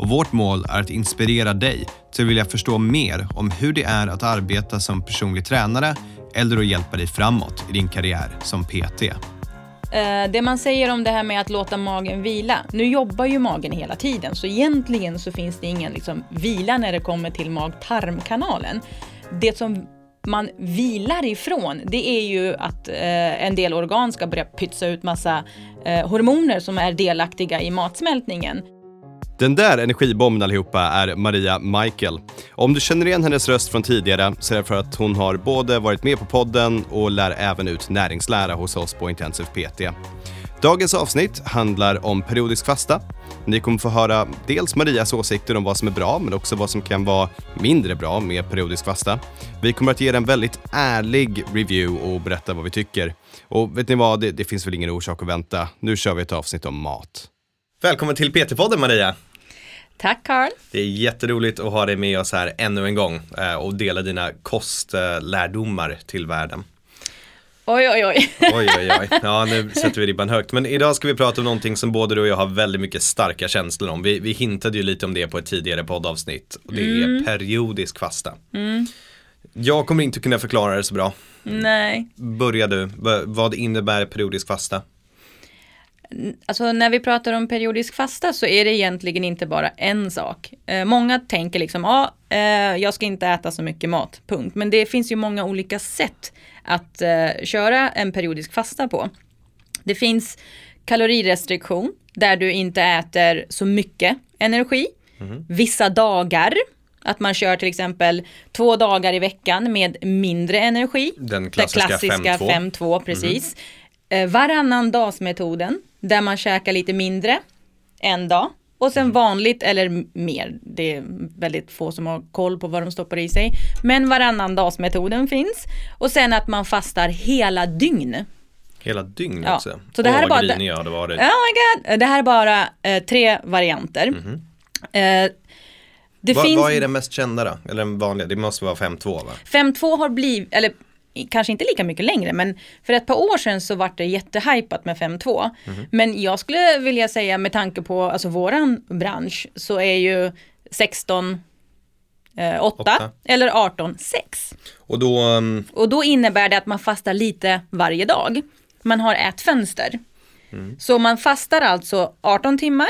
och vårt mål är att inspirera dig till att vilja förstå mer om hur det är att arbeta som personlig tränare eller att hjälpa dig framåt i din karriär som PT. Eh, det man säger om det här med att låta magen vila. Nu jobbar ju magen hela tiden så egentligen så finns det ingen liksom, vila när det kommer till mag-tarmkanalen. Det som man vilar ifrån det är ju att eh, en del organ ska börja pytsa ut massa eh, hormoner som är delaktiga i matsmältningen. Den där energibomben allihopa är Maria Michael. Om du känner igen hennes röst från tidigare så är det för att hon har både varit med på podden och lär även ut näringslära hos oss på Intensive PT. Dagens avsnitt handlar om periodisk fasta. Ni kommer få höra dels Marias åsikter om vad som är bra, men också vad som kan vara mindre bra med periodisk fasta. Vi kommer att ge en väldigt ärlig review och berätta vad vi tycker. Och vet ni vad, det, det finns väl ingen orsak att vänta. Nu kör vi ett avsnitt om mat. Välkommen till PT-podden Maria! Tack Carl. Det är jätteroligt att ha dig med oss här ännu en gång eh, och dela dina kostlärdomar till världen. Oj, oj, oj. oj, oj, oj. Ja, nu sätter vi ribban högt. Men idag ska vi prata om någonting som både du och jag har väldigt mycket starka känslor om. Vi, vi hintade ju lite om det på ett tidigare poddavsnitt. Och det är mm. periodisk fasta. Mm. Jag kommer inte kunna förklara det så bra. Nej. Börja du. Vad innebär periodisk fasta? Alltså när vi pratar om periodisk fasta så är det egentligen inte bara en sak. Eh, många tänker liksom, ja, eh, jag ska inte äta så mycket mat, punkt. Men det finns ju många olika sätt att eh, köra en periodisk fasta på. Det finns kalorirestriktion, där du inte äter så mycket energi. Mm. Vissa dagar, att man kör till exempel två dagar i veckan med mindre energi. Den klassiska, klassiska 5-2. precis. Mm. Varannan dagsmetoden där man käkar lite mindre en dag. Och sen mm. vanligt eller mer. Det är väldigt få som har koll på vad de stoppar i sig. Men varannan dagsmetoden finns. Och sen att man fastar hela dygn. Hela dygn ja. också? Så det här Åh, är bara, jag hade varit. Oh my God. Det här är bara eh, tre varianter. Mm -hmm. eh, det Va, finns... Vad är den mest kända då? Eller den vanliga? Det måste vara 5-2 va? 5-2 har blivit, eller kanske inte lika mycket längre, men för ett par år sedan så var det jättehypat med 5.2. Mm. Men jag skulle vilja säga med tanke på alltså våran bransch så är ju 16 eh, 8, 8, eller 18 6. Och då, um... och då innebär det att man fastar lite varje dag. Man har ätfönster. Mm. Så man fastar alltså 18 timmar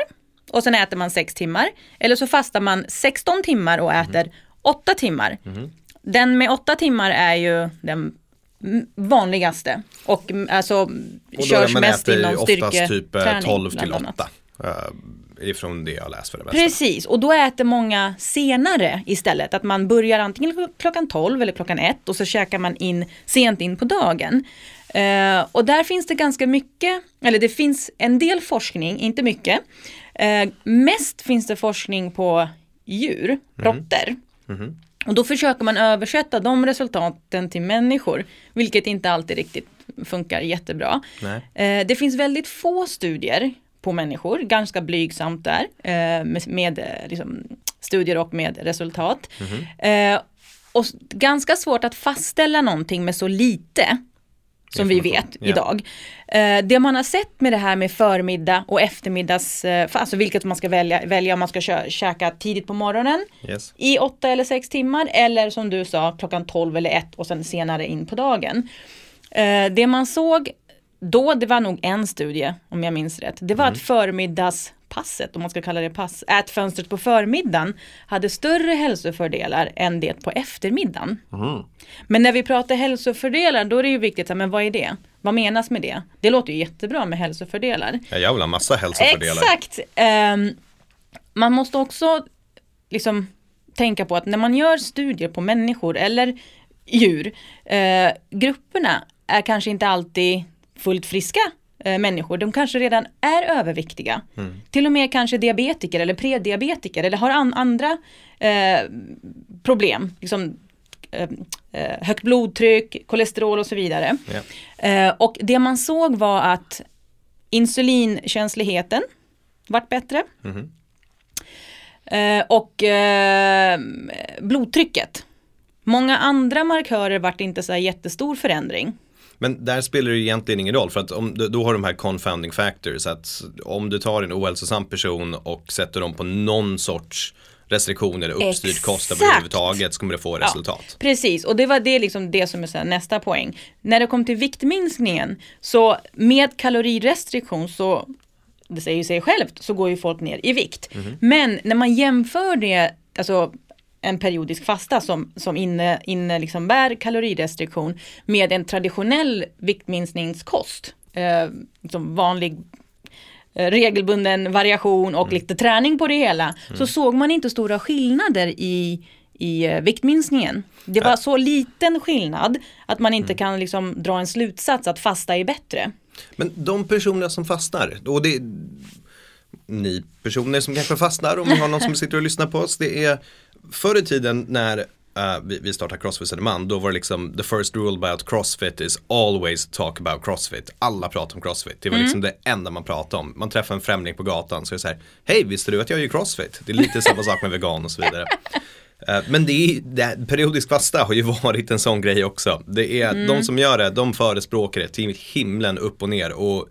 och sen äter man 6 timmar. Eller så fastar man 16 timmar och äter mm. 8 timmar. Mm. Den med åtta timmar är ju den vanligaste och alltså och körs mest inom styrketräning. typ 12 eh, till 8 uh, ifrån det jag läst för det mesta. Precis, och då äter många senare istället. Att man börjar antingen klockan 12 eller klockan 1 och så käkar man in sent in på dagen. Uh, och där finns det ganska mycket, eller det finns en del forskning, inte mycket. Uh, mest finns det forskning på djur, mm. råttor. Mm. Och då försöker man översätta de resultaten till människor, vilket inte alltid riktigt funkar jättebra. Eh, det finns väldigt få studier på människor, ganska blygsamt där, eh, med, med eh, liksom, studier och med resultat. Mm -hmm. och ganska svårt att fastställa någonting med så lite som vi vet yeah. idag. Eh, det man har sett med det här med förmiddag och eftermiddags, eh, alltså vilket man ska välja, välja om man ska kö, käka tidigt på morgonen yes. i åtta eller sex timmar eller som du sa klockan tolv eller ett och sen senare in på dagen. Eh, det man såg då, det var nog en studie om jag minns rätt, det var mm. att förmiddags passet, om man ska kalla det pass, ätfönstret på förmiddagen hade större hälsofördelar än det på eftermiddagen. Mm. Men när vi pratar hälsofördelar då är det ju viktigt, men vad är det? Vad menas med det? Det låter ju jättebra med hälsofördelar. Ja, jag vill ha massa hälsofördelar. Exakt! Um, man måste också liksom tänka på att när man gör studier på människor eller djur, uh, grupperna är kanske inte alltid fullt friska eh, människor, de kanske redan är överviktiga. Mm. Till och med kanske diabetiker eller prediabetiker eller har an andra eh, problem. Liksom, eh, eh, högt blodtryck, kolesterol och så vidare. Eh, och det man såg var att insulinkänsligheten vart bättre. Eh, och blodtrycket. Många andra markörer vart inte så jättestor förändring. Men där spelar det egentligen ingen roll för att om, då har de här confounding factors att om du tar en ohälsosam person och sätter dem på någon sorts restriktion eller uppstyrd Exakt. kost överhuvudtaget så kommer det få resultat. Precis, och det var det, liksom det som är nästa poäng. När det kom till viktminskningen, så med kalorirestriktion så, det säger ju sig självt, så går ju folk ner i vikt. Men när man jämför det, alltså en periodisk fasta som, som inne, inne liksom bär kalorirestriktion med en traditionell viktminskningskost, eh, som vanlig eh, regelbunden variation och lite träning på det hela, så såg man inte stora skillnader i, i eh, viktminskningen. Det var så liten skillnad att man inte kan liksom dra en slutsats att fasta är bättre. Men de personer som fastnar, och det är ni personer som kanske fastnar om vi har någon som sitter och lyssnar på oss. Det är förr i tiden när eh, vi, vi startade Crossfit Södermalm, då var det liksom the first rule about Crossfit is always talk about Crossfit. Alla pratar om Crossfit, det var liksom det enda man pratade om. Man träffar en främling på gatan så är det så här, hej visste du att jag gör Crossfit? Det är lite samma sak med vegan och så vidare. Eh, Men det är, det, periodisk fasta har ju varit en sån grej också. Det är de som gör det, de förespråkar det till himlen upp och ner. Och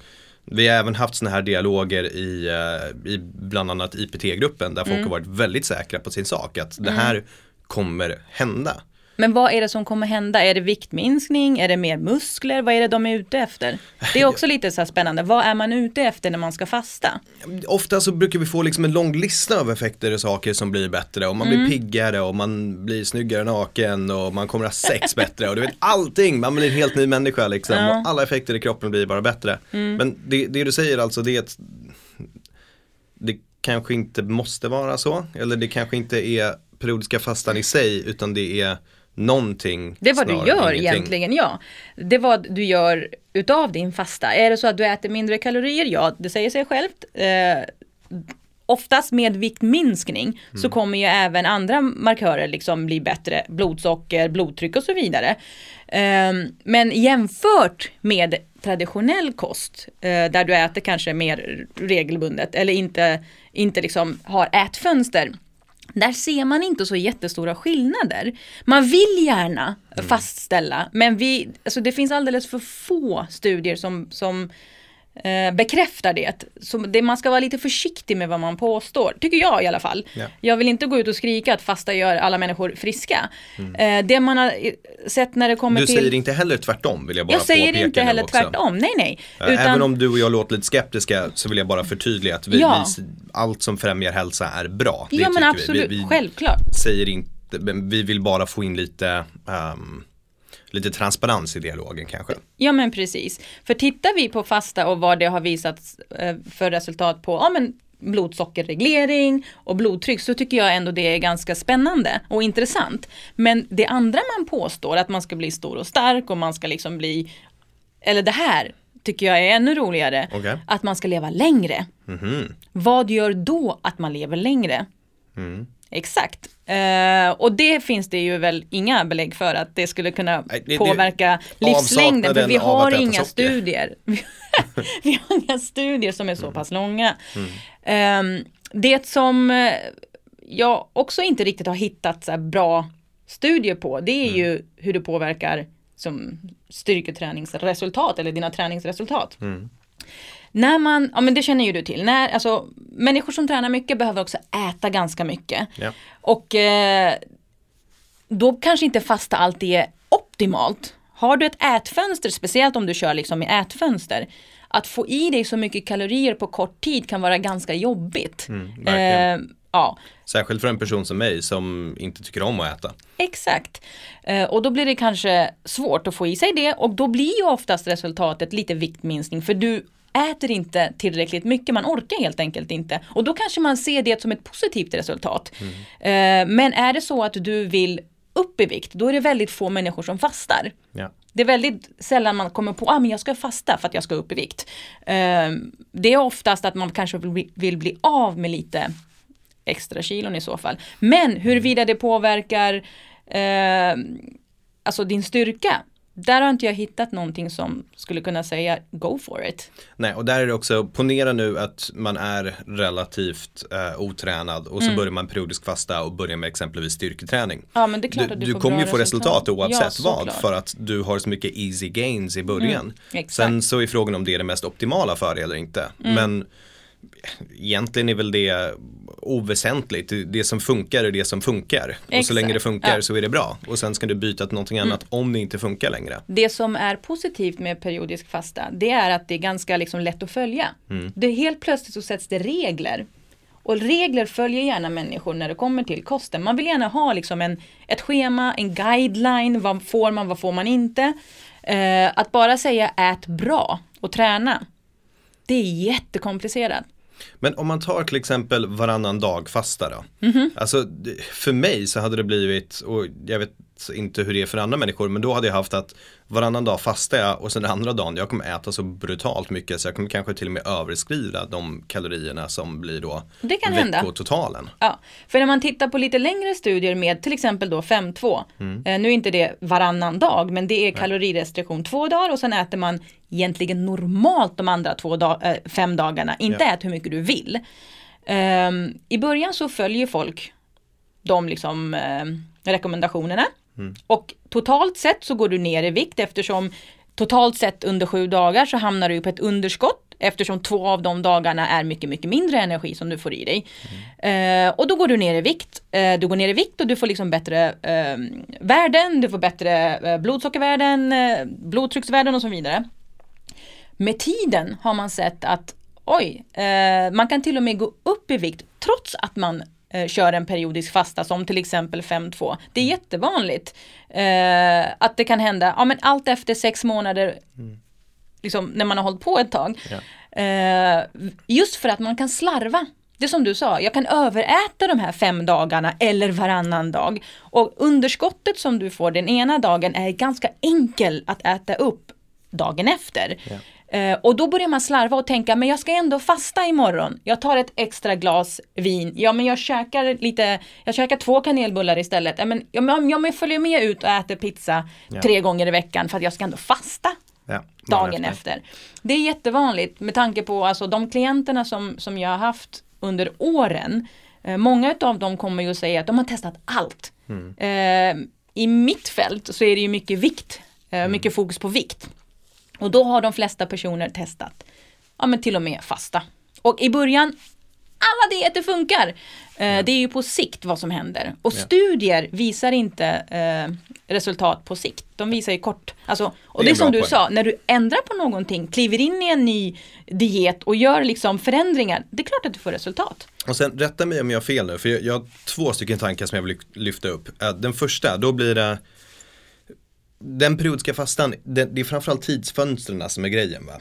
vi har även haft såna här dialoger i, eh, i bland annat IPT-gruppen där folk har varit väldigt säkra på sin sak. Att det här kommer hända. Men vad är det som kommer hända? Är det viktminskning? Är det mer muskler? Vad är det de är ute efter? Det är också lite så spännande. Vad är man ute efter när man ska fasta? Ofta så brukar vi få liksom en lång lista av effekter och saker som blir bättre och man blir piggare och man blir snyggare naken och man kommer ha sex bättre och du vet allting, man blir en helt ny människa liksom Ja. och alla effekter i kroppen blir bara bättre. Men det, det du säger alltså det är att det kanske inte måste vara så eller det kanske inte är periodiska fastan i sig utan det är någonting Det är vad du gör ingenting. egentligen, ja. Det är vad du gör utav din fasta. Är det så att du äter mindre kalorier? Ja, det säger sig självt. Eh, oftast med viktminskning så kommer ju även andra markörer liksom bli bättre. Blodsocker, blodtryck och så vidare. Eh, men jämfört med traditionell kost eh, där du äter kanske mer regelbundet eller inte, inte liksom har ätfönster där ser man inte så jättestora skillnader. Man vill gärna fastställa, men vi, alltså det finns alldeles för få studier som, som eh, bekräftar det. Så det. Man ska vara lite försiktig med vad man påstår, tycker jag i alla fall. Ja. Jag vill inte gå ut och skrika att fasta gör alla människor friska. Eh, det man har eh, sett när det kommer Du till... säger inte heller tvärtom vill jag bara jag säger inte heller tvärtom, nej nej. Eh, Även om du och jag låter lite skeptiska så vill jag bara förtydliga att vi, Ja. vi, allt som främjar hälsa är bra. Det ja men absolut, Vi. Vi, vi självklart. säger inte, vi vill bara få in lite, ehm, lite transparens i dialogen kanske. Ja men precis. För tittar vi på fasta och vad det har visat eh, för resultat på ja, men blodsockerreglering och blodtryck så tycker jag ändå det är ganska spännande och intressant. Men det andra man påstår att man ska bli stor och stark och man ska liksom bli eller det här tycker jag är ännu roligare. Okej. Att man ska leva längre. Mhm. Vad gör då att man lever längre? Mm. Exakt. Eh, och det finns det ju väl inga belägg för att det skulle kunna Nej, det- det- påverka livslängden. För vi har inga studier. vi har inga studier som är så Mm. pass långa. Eh, det som eh, jag också inte riktigt har hittat så bra studier på, det är Mm. ju hur det påverkar som styrketräningsresultat eller dina träningsresultat. När man, ja men det känner ju du till, när, alltså, människor som tränar mycket behöver också äta ganska mycket. Ja. Och eh, då kanske inte fasta alltid är optimalt. Har du ett ätfönster, speciellt om du kör liksom i ätfönster, att få i dig så mycket kalorier på kort tid kan vara ganska jobbigt. Mm, eh, ja, Särskilt för en person som mig som inte tycker om att äta. Exakt. Eh, och då blir det kanske svårt att få i sig det och då blir ju oftast resultatet lite viktminskning för du äter inte tillräckligt mycket, man orkar helt enkelt inte. Och då kanske man ser det som ett positivt resultat. Eh, men är det så att du vill upp i vikt, då är det väldigt få människor som fastar. Ja. Det är väldigt sällan man kommer på att ah, men jag ska fasta för att jag ska upp i vikt. Eh, det är oftast att man kanske vill bli, vill bli av med lite extra kilon i så fall. Men huruvida det påverkar eh, alltså din styrka, där har inte jag hittat någonting som skulle kunna säga go for it. Nej, och där är det också, ponera nu att man är relativt eh, otränad och så Mm. börjar man periodisk fasta och börjar med exempelvis styrketräning. Ja, men det är klart Du, att du, du kommer ju få resultat oavsett Ja, vad för att du har så mycket easy gains i början. Mm. Sen så är frågan om det är det mest optimala för dig eller inte. Mm. Men egentligen är väl det oväsentligt. Det- som funkar är det som funkar. Och så Exakt, länge det funkar ja. så är det bra. Och sen ska du byta till någonting annat om det inte funkar längre. Det som är positivt med periodisk fasta, det är att det är ganska liksom lätt att följa. Mm. Det helt plötsligt så sätts det regler. Och regler följer gärna människor när det kommer till kosten. Man vill gärna ha liksom en, ett schema, en guideline, vad får man, vad får man inte. Eh, att bara säga ät bra och träna, det är jättekomplicerat. Men om man tar till exempel varannan dag fasta då. Mhm. Alltså det- för mig så hade det blivit, och jag vet inte hur det är för andra människor, men då hade jag haft att varannan dag fastar jag och sen den andra dagen, jag kommer äta så brutalt mycket så jag kommer kanske till och med överskrida de kalorierna som blir då Det kan hända. veckototalen. Ja, för när man tittar på lite längre studier med till exempel då 5-2. Eh, nu är inte det varannan dag, men det är kalorirestriktion två dagar och sen äter man egentligen normalt de andra två dag, eh, fem dagarna. Inte Ja. ät hur mycket du vill. Ehm, I början så följer folk de liksom, eh, rekommendationerna. Och totalt sett så går du ner i vikt eftersom totalt sett under sju dagar så hamnar du på ett underskott eftersom två av de dagarna är mycket, mycket mindre energi som du får i dig. Eh, och då går du ner i vikt. Eh, du går ner i vikt och du får liksom bättre eh, värden, du får bättre eh, blodsockervärden, eh, blodtrycksvärden och så vidare. Med tiden har man sett att oj, eh, man kan till och med gå upp i vikt trots att man eh, kör en periodisk fasta som till exempel 5-2. Det är jättevanligt eh, att det kan hända, ja men allt efter sex månader liksom när man har hållit på ett tag. Eh, just för att man kan slarva. Det som du sa, jag kan överäta de här fem dagarna eller varannan dag. Och underskottet som du får den ena dagen är ganska enkel att äta upp dagen efter. Eh, och då börjar man slarva och tänka, men jag ska ändå fasta imorgon. Jag tar ett extra glas vin. Ja, men jag käkar lite, jag käkar två kanelbullar istället. Ja, men jag, jag, jag följer med ut och äter pizza Ja. tre gånger i veckan för att jag ska ändå fasta Ja, dagen efter. Det är jättevanligt med tanke på alltså, de klienterna som, som jag har haft under åren. Eh, många av dem kommer ju att säga att de har testat allt. Eh, I mitt fält så är det ju mycket vikt, eh, mycket fokus på vikt. Och då har de flesta personer testat, ja men till och med fasta. Och i början, alla dieter funkar. Eh, Det är ju på sikt vad som händer. Och Ja. studier visar inte eh, resultat på sikt. De visar ju kort. Alltså, och Det det är som du poäng. sa, när du ändrar på någonting, kliver in i en ny diet och gör liksom förändringar, det är klart att du får resultat. Och sen rätta mig om jag har fel nu, för jag, jag har två stycken tankar som jag vill lyfta upp. Eh, Den första, då blir det den periodiska fastan, det, det är framförallt tidsfönstren som är grejen va?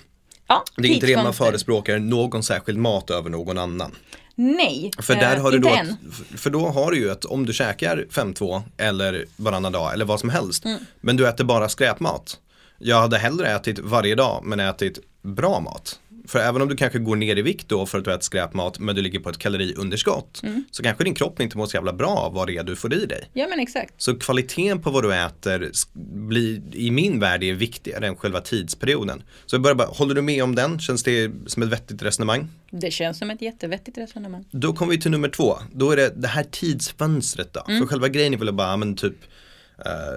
Ja, Det är inte det man förespråkar någon särskild mat över någon annan. Nej, För eh, där har du inte då, än. ett, för då har du ju att om du käkar 5-2 eller varannan dag eller vad som helst. Mm. Men du äter bara skräpmat. Jag hade hellre ätit varje dag men ätit bra mat. För även om du kanske går ner i vikt då för att du äter skräpmat men du ligger på ett kaloriunderskott. Mm. Så kanske din kropp inte mår så jävla bra av vad det är du får i dig. Ja men exakt. Så kvaliteten på vad du äter blir i min värld är viktigare än själva tidsperioden. Så jag börjar bara, håller du med om den? Känns det som ett vettigt resonemang? Det känns som ett jättevettigt resonemang. Då kommer vi till nummer två. Då är det det här tidsfönstret då. Mm. För själva grejen är väl bara, men typ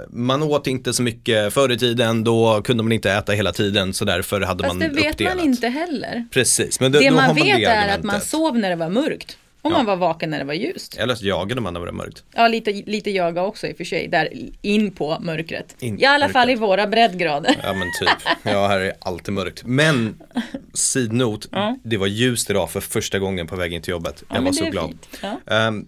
man åt inte så mycket förr i tiden, då kunde man inte äta hela tiden så därför hade Fast man det vet uppdelat. man inte heller. Precis, men Det har man man vet det är att man sov när det var mörkt. Och Ja. man var vaken när det var ljust. Eller så jagade man när det var mörkt. Ja, lite, lite jaga också i och för sig. Där in på mörkret. In- I alla fall i mörkret. våra breddgrader. Ja men typ, ja här är alltid mörkt. Men sidnot, Ja. det var ljust idag för första gången på vägen till jobbet. Ja, Jag var så det glad. Ja. Ehm,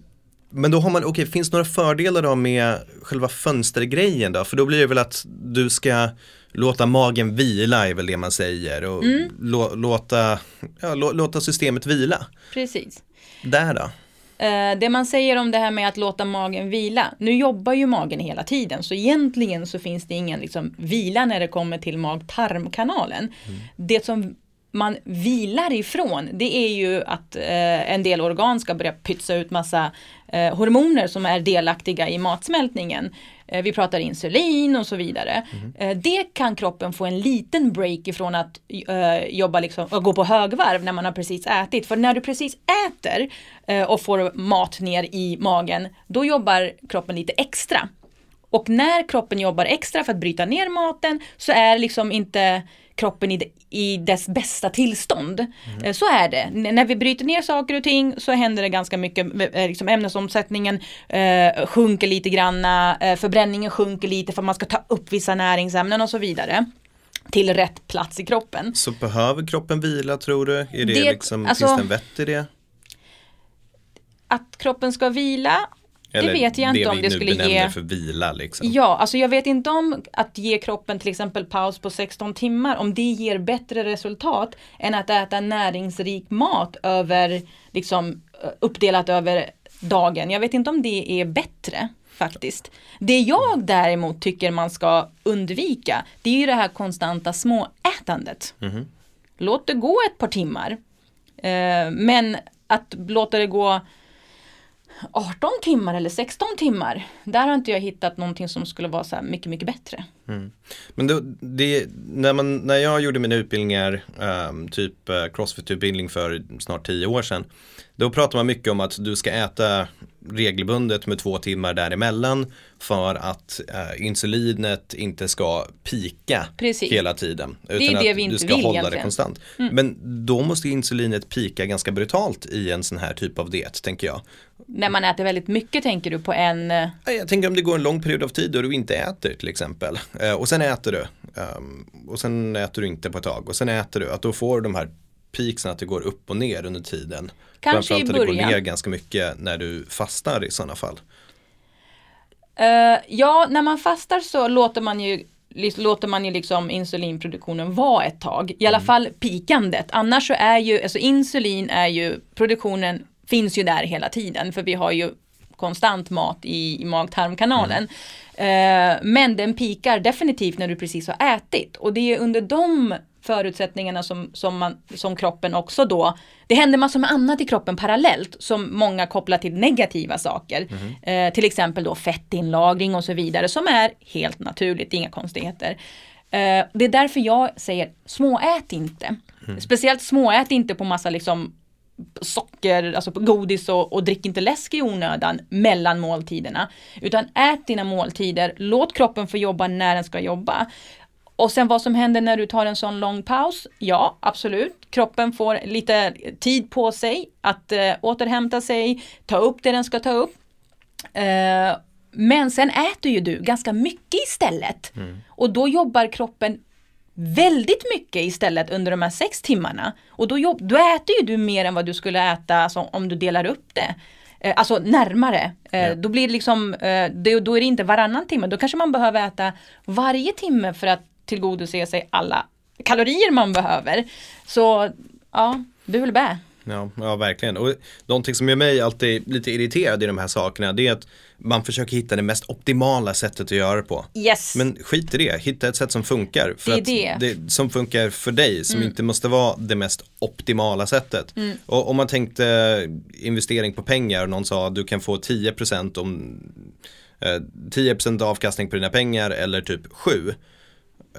men då har man, okej, finns det några fördelar då med själva fönstergrejen då? För då blir det väl att du ska låta magen vila är väl det man säger och Mm. lå, låta, ja, lå, låta systemet vila. Precis. Där då? Eh, det man säger om det här med att låta magen vila. Nu jobbar ju magen hela tiden så egentligen så finns det ingen liksom, vila när det kommer till mag-tarmkanalen. Det som man vilar ifrån det är ju att eh, en del organ ska börja pytsa ut massa eh, hormoner som är delaktiga i matsmältningen. Eh, vi pratar insulin och så vidare. Eh, det kan kroppen få en liten break ifrån att eh, jobba liksom, och gå på högvarv när man har precis ätit. För när du precis äter eh, och får mat ner i magen, då jobbar kroppen lite extra. Och när kroppen jobbar extra för att bryta ner maten så är liksom inte kroppen i, i dess bästa tillstånd. Mm. Så är det. N när vi bryter ner saker och ting så händer det ganska mycket. Eh, liksom ämnesomsättningen eh, sjunker lite granna, eh, förbränningen sjunker lite för att man ska ta upp vissa näringsämnen och så vidare till rätt plats i kroppen. Så behöver kroppen vila tror du? Är det, det liksom, alltså, finns det en vett i det? Att kroppen ska vila eller det vet jag inte om det skulle ge. Det för vila liksom. Ja, alltså jag vet inte om att ge kroppen till exempel paus på 16 timmar, om det ger bättre resultat än att äta näringsrik mat över, liksom uppdelat över dagen. Jag vet inte om det är bättre faktiskt. Det jag däremot tycker man ska undvika, det är ju det här konstanta småätandet. Mm. Låt det gå ett par timmar. Eh, men att låta det gå 18 timmar eller 16 timmar. Där har inte jag hittat någonting som skulle vara så mycket, mycket bättre. Mm. Men då, det, när, man, när jag gjorde mina utbildningar, um, typ uh, crossfit-utbildning för snart 10 år sedan, då pratar man mycket om att du ska äta regelbundet med två timmar däremellan för att uh, insulinet inte ska pika Precis. hela tiden. Utan det är det att vi inte du ska vill hålla egentligen. det konstant. Mm. Men då måste insulinet pika ganska brutalt i en sån här typ av diet, tänker jag. När man äter väldigt mycket tänker du på en? Eh, jag tänker om det går en lång period av tid då du inte äter till exempel. Eh, och sen äter du. Um, och sen äter du inte på ett tag. Och sen äter du. Att då får du de här peaksen att det går upp och ner under tiden. Kanske i början. att det går ner ganska mycket när du fastar i sådana fall. Uh, ja, när man fastar så låter man ju låter man ju liksom insulinproduktionen vara ett tag. I alla mm. fall pikandet. Annars så är ju, alltså insulin är ju, produktionen finns ju där hela tiden för vi har ju konstant mat i, i mag-tarmkanalen. Mm. Uh, men den pikar definitivt när du precis har ätit och det är under de förutsättningarna som, som, man, som kroppen också då, det händer massor med annat i kroppen parallellt som många kopplar till negativa saker. Mm. Eh, till exempel då fettinlagring och så vidare som är helt naturligt, inga konstigheter. Eh, det är därför jag säger småät inte. Mm. Speciellt småät inte på massa liksom socker, alltså på godis och, och drick inte läsk i onödan mellan måltiderna. Utan ät dina måltider, låt kroppen få jobba när den ska jobba. Och sen vad som händer när du tar en sån lång paus? Ja, absolut. Kroppen får lite tid på sig att eh, återhämta sig, ta upp det den ska ta upp. Eh, men sen äter ju du ganska mycket istället. Mm. Och då jobbar kroppen väldigt mycket istället under de här sex timmarna. Och då, jobb, då äter ju du mer än vad du skulle äta alltså, om du delar upp det. Eh, alltså närmare. Eh, ja. Då blir det liksom, eh, det, då är det inte varannan timme. Då kanske man behöver äta varje timme för att tillgodose sig alla kalorier man behöver. Så ja, du vill bä. Ja, ja, verkligen. Och någonting som gör mig alltid lite irriterad i de här sakerna det är att man försöker hitta det mest optimala sättet att göra det på. Yes. Men skit i det, hitta ett sätt som funkar. För det är det. det. som funkar för dig, som mm. inte måste vara det mest optimala sättet. Mm. Och om man tänkte investering på pengar och någon sa att du kan få 10% om 10% eh, avkastning på dina pengar eller typ 7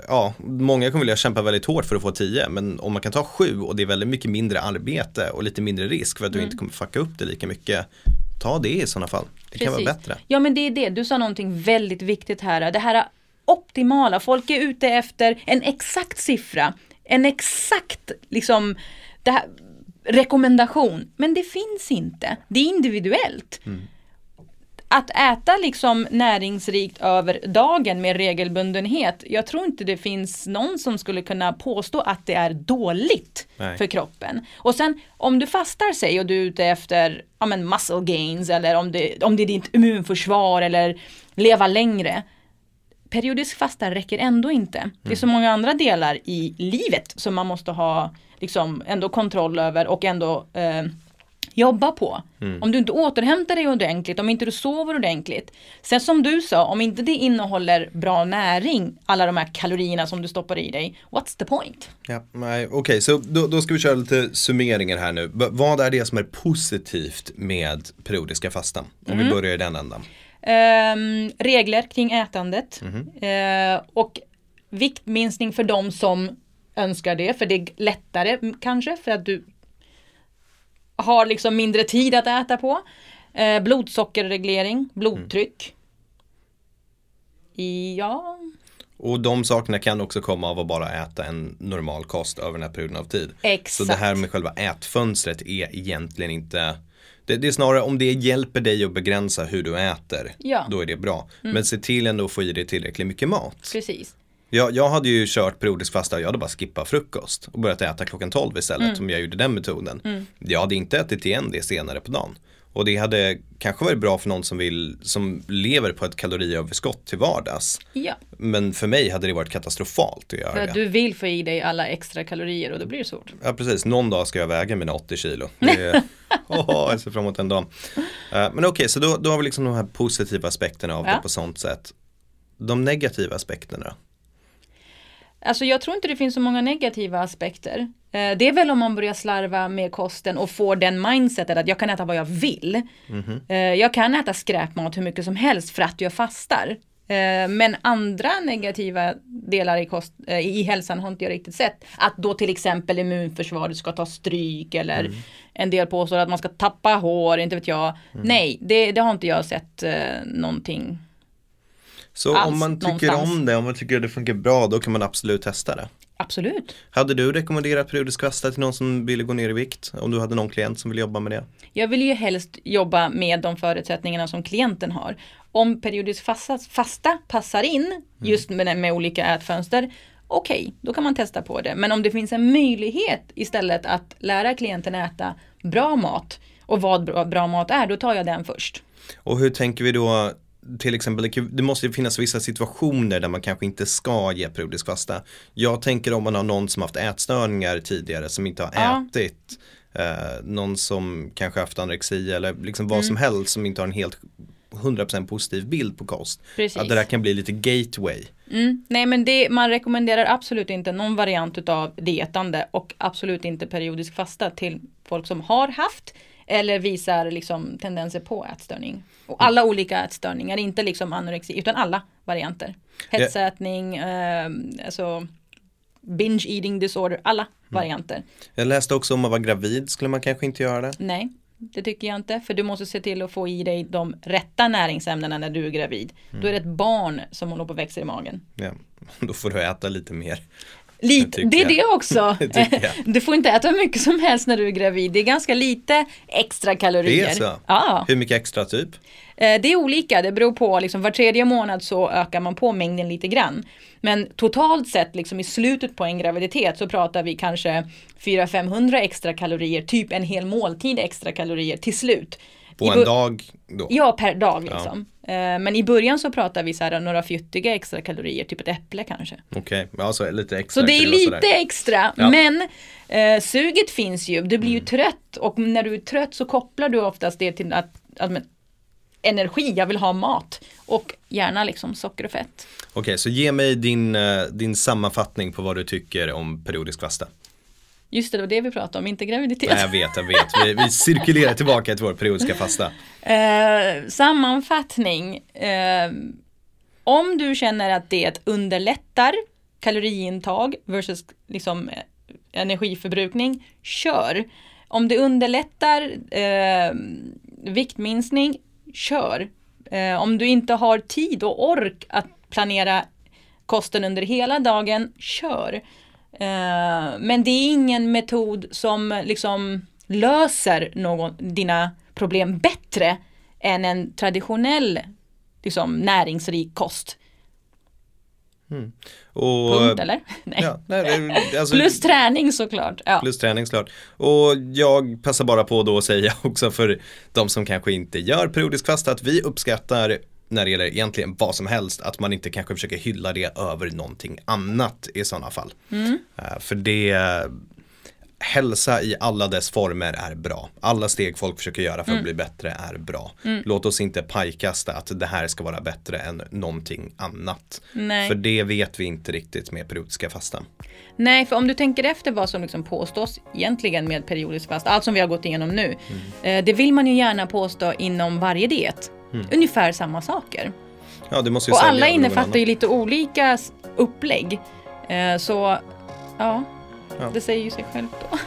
ja, många kommer vilja kämpa väldigt hårt för att få 10 men om man kan ta 7 och det är väldigt mycket mindre arbete och lite mindre risk för att du mm. inte kommer fucka upp det lika mycket ta det i sådana fall. Det Precis. kan vara bättre. Ja men det är det, du sa någonting väldigt viktigt här. Det här optimala, folk är ute efter en exakt siffra, en exakt liksom här, rekommendation. Men det finns inte, det är individuellt. Mm att äta liksom näringsrikt över dagen med regelbundenhet. Jag tror inte det finns någon som skulle kunna påstå att det är dåligt Nej. för kroppen. Och sen om du fastar sig och du är ute efter ja, men muscle gains eller om det, om det är ditt immunförsvar eller leva längre. Periodisk fasta räcker ändå inte. Mm. Det är så mm. många andra delar i livet som man måste ha liksom ändå kontroll över och ändå eh, jobba på. Mm. Om du inte återhämtar dig ordentligt, om inte du sover ordentligt. Sen som du sa, om inte det innehåller bra näring, alla de här kalorierna som du stoppar i dig, what's the point? Ja, Okej, okay, så då, då, ska vi köra lite summeringar här nu. B vad är det som är positivt med periodiska fastan? Om mm. vi börjar i den ändan. Ehm, regler kring ätandet. Mhm. Eh, och viktminskning för de som önskar det. För det är lättare kanske för att du har liksom mindre tid att äta på. Eh, blodsockerreglering, blodtryck. Ja, Och de sakerna kan också komma av att bara äta en normal kost över den här perioden av tid. exakt. Så det här med själva ätfönstret är egentligen inte det, det är snarare om det hjälper dig att begränsa hur du äter, Ja. Mm. då är det bra. Men se till ändå att få i dig tillräckligt mycket mat. Precis. Jag, jag hade ju kört periodisk fasta, jag hade bara skippat frukost och börjat äta klockan 12 istället Mm. om jag gjorde den metoden. Jag hade inte ätit igen det senare på dagen. Och det hade kanske varit bra för någon som vill, som lever på ett kaloriöverskott till vardags. Ja, Men för mig hade det varit katastrofalt att göra för det. att du vill få i dig alla extra kalorier och då blir det svårt. Ja precis, någon dag ska jag väga mina 80 kilo. Det åh, jag ser fram emot den dagen. Eh, men okej, så då, då har vi liksom de här positiva aspekterna av Ja. det på sånt sätt. De negativa aspekterna? Alltså jag tror inte det finns så många negativa aspekter. Eh, Det är väl om man börjar slarva med kosten och får den mindsetet att jag kan äta vad jag vill. Eh, Jag kan äta skräpmat hur mycket som helst för att jag fastar. Eh, Men andra negativa delar i, kost, i hälsan har inte jag riktigt sett. Att då till exempel immunförsvaret ska ta stryk eller en del påstår att man ska tappa hår, inte vet jag. Nej, det, det har inte jag sett någonting. Så Alls, om man tycker någonstans. om det, om man tycker att det funkar bra, då kan man absolut testa det. Absolut. Hade du rekommenderat periodisk fasta till någon som ville gå ner i vikt? Om du hade någon klient som ville jobba med det? Jag vill ju helst jobba med de förutsättningarna som klienten har. Om periodisk fasta, fasta passar in just med, med olika ätfönster, okej, då kan man testa på det. Men om det finns en möjlighet istället att lära klienten äta bra mat och vad bra, bra mat är, då tar jag den först. Och hur tänker vi då till exempel, det måste finnas vissa situationer där man kanske inte ska ge periodisk fasta. Jag tänker om man har någon som haft ätstörningar tidigare som inte har Ja. ätit. Eh, någon som kanske haft anorexi eller liksom vad Mm. som helst som inte har en helt 100% positiv bild på kost. Precis. Att det där kan bli lite gateway. Mm. Nej men det, man rekommenderar absolut inte någon variant utav dietande och absolut inte periodisk fasta till folk som har haft eller visar liksom tendenser på ätstörning. Och alla olika ätstörningar, inte liksom anorexi utan alla varianter. Hetsätning, eh, alltså binge eating disorder, alla varianter. Jag läste också om att vara gravid skulle man kanske inte göra det. Nej, det tycker jag inte. För du måste se till att få i dig de rätta näringsämnena när du är gravid. Då är det ett barn som håller på att växa i magen. Ja. Då får du äta lite mer. Lite, det är det också. Det. Du får inte äta hur mycket som helst när du är gravid. Det är ganska lite extra kalorier. Det är så? Ja, Hur mycket extra typ? Eh, det är olika. Det beror på, liksom, var tredje månad så ökar man på mängden lite grann. Men totalt sett, liksom, i slutet på en graviditet så pratar vi kanske 400-500 extra kalorier, typ en hel måltid extra kalorier till slut. På en dag då? Ja, per dag liksom. Eh, Men i början så pratar vi så här, några fjuttiga extra kalorier, typ ett äpple kanske. Okej, alltså lite extra. Så det är lite extra, Ja. men eh, suget finns ju. Du blir Mm. ju trött och när du är trött så kopplar du oftast det till att, att energi, jag vill ha mat. Och gärna liksom socker och fett. Okej, så ge mig din, eh, din sammanfattning på vad du tycker om periodisk fasta. Just det, det var det vi pratade om, inte graviditet. Nej, jag vet, jag vet. Vi, vi cirkulerar tillbaka till vår periodiska fasta. Eh, sammanfattning. Eh, om du känner att det underlättar kaloriintag versus liksom, eh, energiförbrukning, kör. Om det underlättar eh, viktminskning, kör. Eh, om du inte har tid och ork att planera kosten under hela dagen, kör. Eh, men det är ingen metod som liksom löser någon, dina problem bättre än en traditionell liksom, näringsrik kost. Och, Punkt eller? Nej. Ja, nej, alltså, Plus träning såklart. Ja. plus träning såklart. Och jag passar bara på då att säga också för de som kanske inte gör periodisk fasta att vi uppskattar när det gäller egentligen vad som helst att man inte kanske försöker hylla det över någonting annat i sådana fall. Eh, För det Hälsa i alla dess former är bra. Alla steg folk försöker göra för att bli bättre är bra. Låt oss inte pajkasta att det här ska vara bättre än någonting annat. Nej. För det vet vi inte riktigt med periodiska fastan. Nej, för om du tänker efter vad som liksom påstås egentligen med periodisk fasta, allt som vi har gått igenom nu. Eh, det vill man ju gärna påstå inom varje diet. Mm. Ungefär samma saker. Ja, det måste och alla innefattar ju lite olika upplägg. Eh, så ja, ja, det säger ju sig självt då.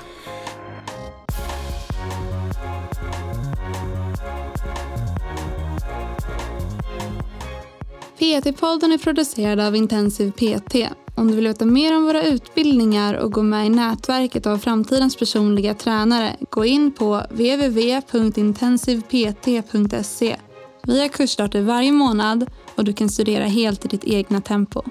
PT-podden är producerad av Intensiv PT. Om du vill veta mer om våra utbildningar och gå med i nätverket av framtidens personliga tränare, gå in på www.intensivpt.se. Vi har kursstarter varje månad och du kan studera helt i ditt egna tempo.